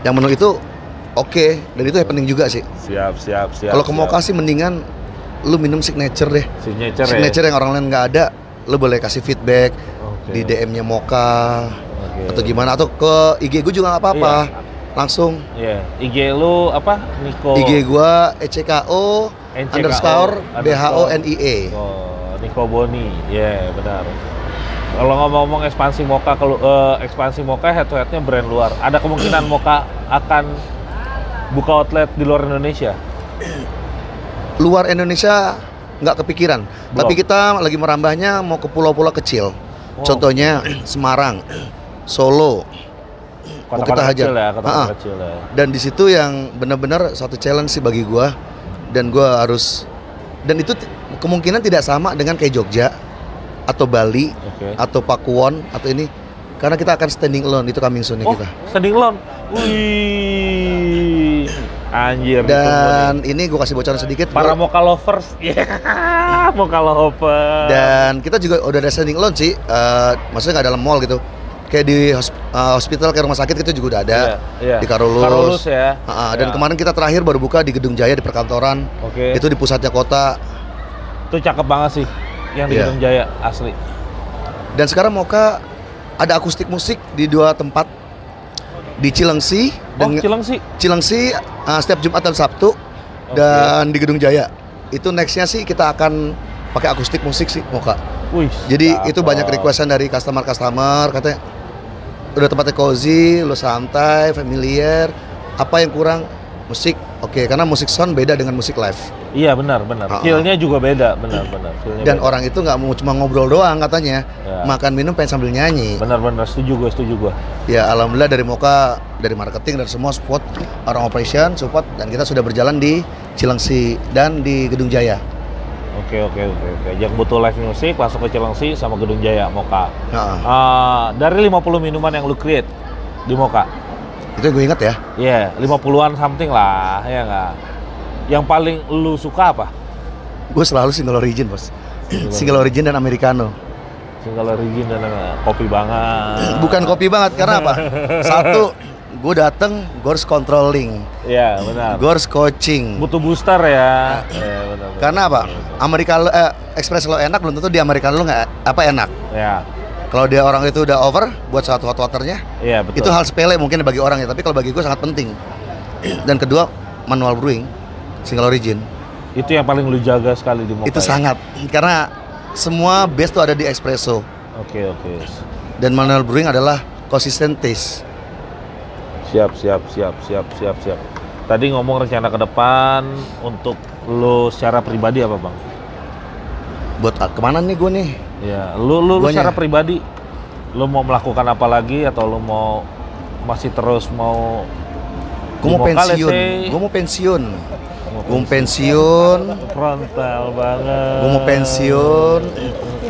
Yang menu itu oke, dan itu happening juga sih. Siap, siap, siap. Kalau ke sih mendingan lu minum signature deh. signature, Signature ya. yang orang lain nggak ada, lu boleh kasih feedback Oke. di DM-nya Mocha Oke. atau gimana atau ke IG gue juga nggak apa-apa. Iya. Langsung Iya. IG lu apa? Niko. IG gua ECKO NCKO, underscore B H O N I E. Oh, Niko Boni. Iya, benar. Kalau ngomong-ngomong ekspansi Moka kalau eh, ekspansi Moka head to head-nya brand luar. Ada kemungkinan Moka akan buka outlet di luar Indonesia. Luar Indonesia nggak kepikiran, Belum. tapi kita lagi merambahnya mau ke pulau-pulau kecil. Oh. Contohnya Semarang, Solo, Mau kita hajar. kecil ya, kota Ha-ha. kecil ya. dan di situ yang benar-benar satu challenge sih bagi gua dan gua harus dan itu kemungkinan tidak sama dengan kayak Jogja atau Bali Oke. atau Pakuwon atau ini karena kita akan standing alone itu coming soon Oh, kita. standing loan. Wih. Anjir. Dan ini gue kasih bocoran sedikit. para gua- mocha lovers. Ya, mocha lovers. dan kita juga udah ada standing alone sih. eh, maksudnya nggak dalam mall gitu. Kayak di hos- eh, hospital kayak rumah sakit itu juga udah ada. Iya, iya. Di Karolus. Karolus ya. Ah, dan Ya. kemarin kita terakhir baru buka di Gedung Jaya di perkantoran. Oke. Itu di pusatnya kota. Itu cakep banget sih yang di Iya. Gedung Jaya asli. Dan sekarang Moka ada akustik musik di dua tempat di Cilengsi Oh, dan Cileng sih. Cilengsi uh, setiap Jumat dan Sabtu dan di Gedung Jaya. Itu nextnya sih kita akan pakai akustik musik sih Moka. Wih. Jadi cakep. itu banyak requestan dari customer-customer katanya udah tempatnya cozy, lu santai, familiar. Apa yang kurang? Musik. Oke, karena musik sound beda dengan musik live. Iya benar benar. Ah. Feel-nya juga beda, benar benar. Feel-nya Dan beda. orang itu nggak mau cuma ngobrol doang katanya, Ya. makan minum pengen sambil nyanyi. benar benar setuju gue, setuju gue. Ya alhamdulillah dari Moka, dari marketing dan semua support orang operation support dan kita sudah berjalan di Cilengsi dan di Gedung Jaya. Oke oke oke oke. Yang butuh live music masuk ke Cilengsi sama Gedung Jaya Moka. Nah, Ah, dari 50 minuman yang lu create di Moka. Itu gue inget ya. Iya, 50-an something lah, ya nggak? Yang paling lu suka apa? Gue selalu single origin bos. single origin dan americano. Single origin dan uh, kopi banget. Bukan kopi banget karena apa? Satu, gue dateng, gue harus controlling, Iya, benar. gue harus coaching. Butuh booster ya. Iya, benar. benar. Karena apa? Americano, eh, express lo enak belum tentu di americano lo nggak apa enak. Ya, Kalau dia orang itu udah over buat satu hot waternya, iya betul. itu hal sepele mungkin bagi orang ya, tapi kalau bagi gue sangat penting. Dan kedua, manual brewing, single origin, Itu yang paling lu jaga sekali di Moka. itu ya? sangat karena semua base tuh ada di espresso Oke, oke. dan manual brewing adalah consistent taste. Siap, siap, siap, siap, siap, siap. Tadi ngomong rencana ke depan untuk lu secara pribadi apa, Bang? Buat ah, ke mana nih gue nih? Ya, lu lu, lu Guanya. secara pribadi lu mau melakukan apa lagi atau lu mau masih terus mau Gue mau pensiun. Gue mau pensiun. Gue mau pensiun. frontal banget. Gue mau pensiun.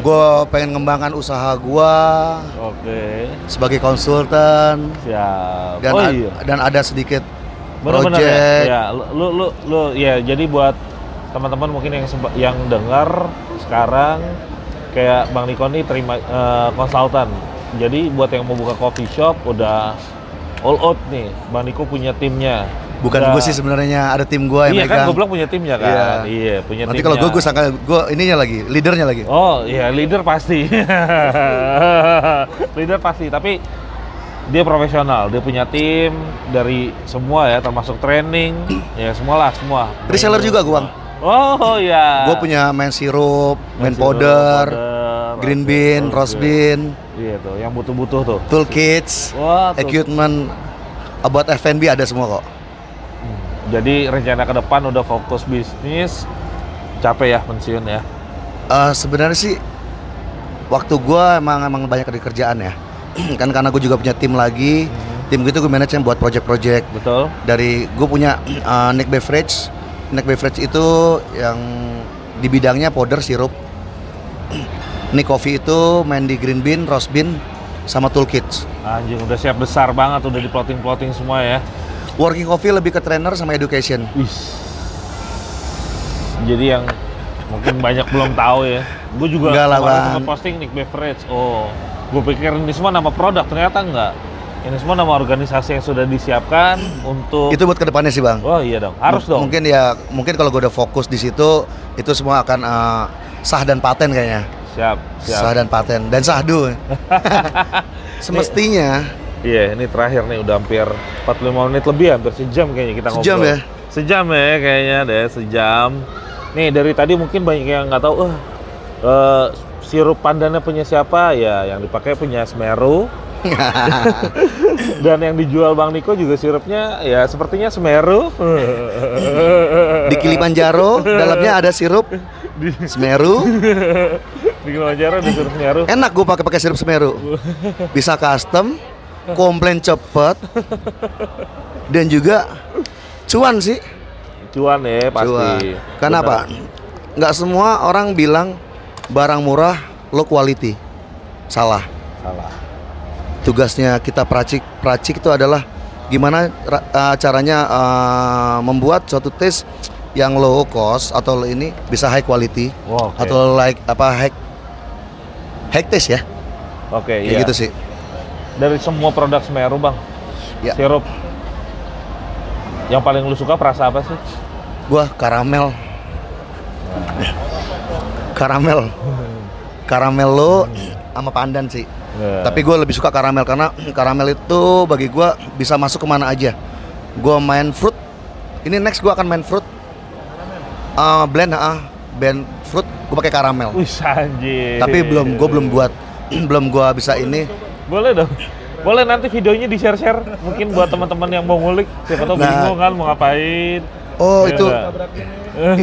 Gue pengen ngembangkan usaha gue Oke, sebagai konsultan siap. dan oh iya. dan ada sedikit Bener-bener project. ya. ya. Lu lu lu ya jadi buat teman-teman mungkin yang yang dengar sekarang kayak Bang Niko nih terima eh, konsultan. Jadi buat yang mau buka coffee shop udah all out nih. Bang Niko punya timnya. Bukan gue sih sebenarnya ada tim gue yang Iya kan megang. gue bilang punya timnya kan. Iya, punya Nanti timnya. kalau gue gue sangka gue ininya lagi, leadernya lagi. Oh iya leader pasti, leader pasti. Tapi dia profesional, dia punya tim dari semua ya, termasuk training, ya semua lah semua. Reseller juga gua, Bang. Oh iya. Gue punya main sirup, main Masih powder, powder, green bean, oke. rose bean, Iya tuh, yang butuh-butuh tuh. toolkits, Wah, tuh. equipment about F&B ada semua kok. Hmm. Jadi rencana ke depan udah fokus bisnis, capek ya pensiun ya. Eh, Sebenarnya sih waktu gue emang emang banyak di kerjaan ya. kan karena gue juga punya tim lagi. Tim gitu gue manage yang buat project-project Betul? dari gue punya uh, Nick Beverage. Nick Beverage itu yang di bidangnya powder sirup. Nick Coffee itu main di green bean, rose bean, sama toolkits. Anjing udah siap besar banget, udah di plotting-plotting semua ya. Working Coffee lebih ke trainer sama education. Wih. Jadi yang mungkin banyak belum tahu ya. Gue juga Enggak lah, Bang. posting Nick Beverage. Oh, gue pikir ini semua nama produk, ternyata enggak. Ini semua nama organisasi yang sudah disiapkan untuk. Itu buat ke depannya sih bang. Oh iya dong, harus M- dong. Mungkin ya, mungkin kalau gue udah fokus di situ, itu semua akan uh, sah dan paten kayaknya. Siap, siap. Sah dan paten dan sahdu. Semestinya Iya, ini terakhir nih udah hampir 45 menit lebih, hampir sejam kayaknya kita ngobrol. Sejam ya? Sejam ya kayaknya deh, sejam. Nih dari tadi mungkin banyak yang nggak tahu, eh eh, sirup pandannya punya siapa? Ya, yang dipakai punya Semeru. Dan yang dijual Bang Niko juga sirupnya ya sepertinya Semeru. di Kilimanjaro dalamnya ada sirup Semeru. di Kilimanjaro ada sirup Semeru. Enak gue pakai pakai sirup Semeru. Bisa custom, komplain cepet, dan juga cuan sih. Cuan ya pasti. Cuan. Karena Benar. apa? nggak semua orang bilang barang murah low quality. Salah. Salah. Tugasnya kita peracik peracik itu adalah gimana uh, caranya uh, membuat suatu taste yang low cost atau ini bisa high quality Wah, oke. atau like apa high high taste ya. Oke, Kayak iya. gitu sih. Dari semua produk Semeru, Bang. Ya. Sirup. Yang paling lu suka perasa apa sih? Gua karamel. karamel. Karamel lo sama pandan sih. Ya. Tapi gue lebih suka karamel karena karamel itu bagi gue bisa masuk ke mana aja. Gue main fruit. Ini next gue akan main fruit. Ah, blend ah, blend fruit. Gue pakai karamel. Wih, anjir. Tapi belum, gue belum buat, belum gue bisa ini. Boleh dong. Boleh nanti videonya di-share-share mungkin buat teman-teman yang mau ngulik, siapa tahu Nah. bingung kan mau ngapain. Oh Iya itu,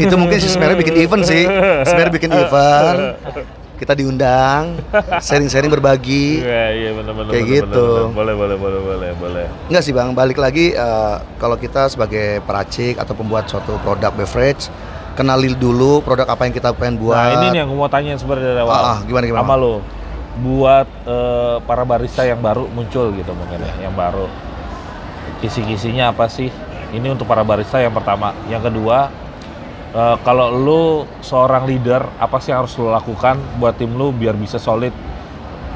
itu mungkin si Semer bikin event sih. Semer bikin event. Kita diundang, sharing-sharing berbagi. Iya, iya benar-benar. Kayak benar, gitu. benar. Boleh, boleh, boleh, boleh, boleh. Enggak sih bang, balik lagi eh, kalau kita sebagai peracik atau pembuat suatu produk beverage, kenali dulu produk apa yang kita pengen buat. Nah, ini nih yang mau tanya sebenarnya dari awal. Ah, ah, gimana, gimana? Sama lo. Buat eh, para barista yang baru muncul gitu mungkin ya, yang baru. Kisi-kisinya apa sih? Ini untuk para barista yang pertama. Yang kedua, eh, kalau lu seorang leader, apa sih yang harus lo lakukan buat tim lu biar bisa solid?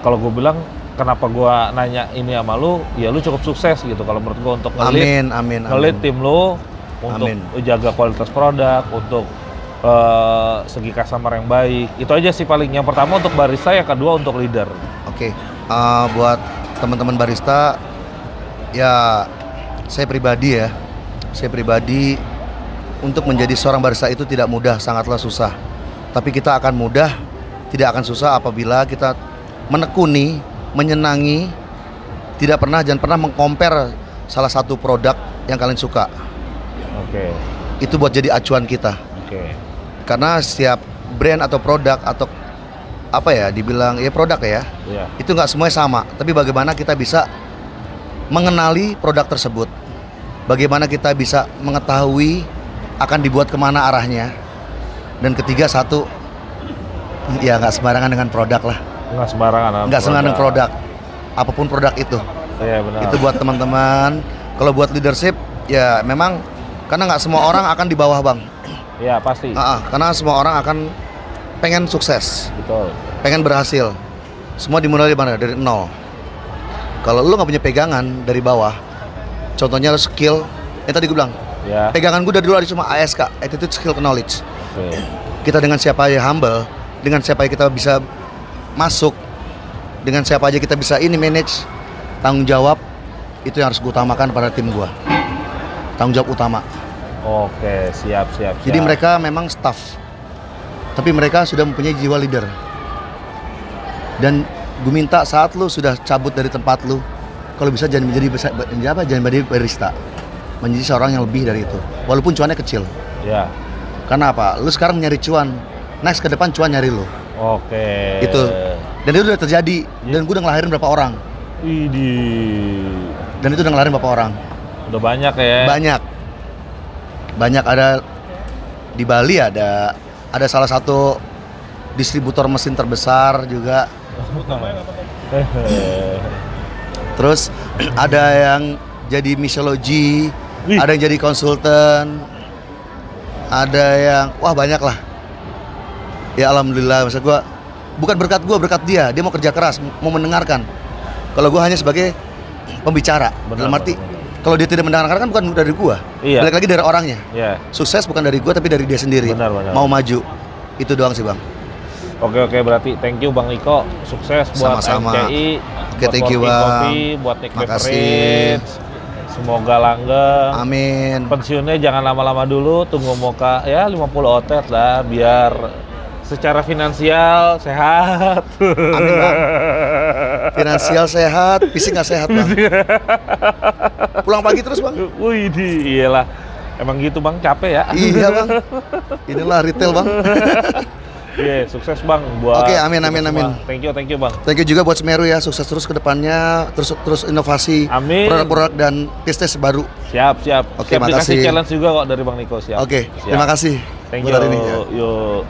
Kalau gue bilang, kenapa gua nanya ini sama lu? Ya lu cukup sukses gitu. Kalau menurut gue untuk nge-lead Amin, amin, ngelit amin. tim lo untuk Amin. jaga kualitas produk, untuk eh, segi customer yang baik. Itu aja sih paling. Yang pertama untuk barista, yang kedua untuk leader. Oke, eh, buat teman-teman barista, ya saya pribadi ya, saya pribadi untuk menjadi seorang barista itu tidak mudah, sangatlah susah. Tapi kita akan mudah, tidak akan susah apabila kita menekuni, menyenangi, tidak pernah jangan pernah mengcompare salah satu produk yang kalian suka. Oke, Itu buat jadi acuan kita. oke. Karena setiap brand atau produk atau apa ya, dibilang ya produk ya, Iya. itu nggak semuanya sama tapi bagaimana kita bisa mengenali produk tersebut bagaimana kita bisa mengetahui akan dibuat ke mana arahnya. Dan ketiga satu ya nggak sembarangan dengan produk lah. Nggak sembarangan. nggak sembarangan dengan produk. Apa pun produk itu. Iya benar. itu buat teman-teman. Kalau buat leadership ya memang karena nggak semua orang akan di bawah bang. Iya pasti. Ah, karena semua orang akan pengen sukses. Betul. pengen berhasil. Semua dimulai dari mana? Dari nol. Kalau lu nggak punya pegangan dari bawah contohnya lu skill yang tadi gue bilang Ya. pegangan gue dari dulu ada cuma ASK attitude skill knowledge. Oke. kita dengan siapa aja humble dengan siapa aja kita bisa masuk dengan siapa aja kita bisa ini manage tanggung jawab itu yang harus gue utamakan pada tim gua. Tanggung jawab utama. Oke, siap, siap, jadi siap. mereka memang staff. Tapi mereka sudah mempunyai jiwa leader. Dan gue minta saat lu sudah cabut dari tempat lu kalau bisa jangan menjadi apa jangan menjadi barista menjadi seorang yang lebih dari itu. Walaupun cuannya kecil. Ya. karena apa? Lu sekarang nyari cuan. Next ke depan cuan nyari lu. Oke. Itu. dan itu udah terjadi. Dan gue udah ngelahirin berapa orang. Widih. dan itu udah ngelahirin berapa orang. Udah banyak ya. banyak. Banyak ada di Bali ada ada salah satu distributor mesin terbesar juga. Terus ada yang jadi mixology Wih. ada yang jadi konsultan ada yang wah banyak lah ya alhamdulillah masa gua bukan berkat gua berkat dia dia mau kerja keras mau mendengarkan kalau gua hanya sebagai pembicara Benar, dalam arti kalau dia tidak mendengarkan kan bukan dari gua Iya. balik lagi dari orangnya Ya. sukses bukan dari gua tapi dari dia sendiri Benar, benar. mau maju itu doang sih bang Oke oke berarti thank you Bang Niko sukses buat Sama-sama. MCI, Oke, buat thank you, Bang. Coffee, buat Nick Makasih. Beverage. Semoga langgeng. amin Pensiunnya jangan lama-lama dulu, tunggu moka ya 50 otet lah biar secara finansial sehat. Amin, Bang. finansial sehat fisik nggak sehat bang pulang pagi terus bang Wih, iyalah. Emang gitu Bang, capek ya. iya bang inilah retail bang Iya, sukses Bang buat Oke, amin, kita amin, semua. amin. Thank you, thank you Bang. Thank you juga buat Semeru ya, sukses terus ke depannya, terus terus inovasi Amin. produk-produk dan tes baru. Siap, siap. Oke, siap dikasih makasih. challenge juga kok dari Bang Niko, siap. Oke, Siap. terima kasih. Thank buat you. hari ini ya. Yuk.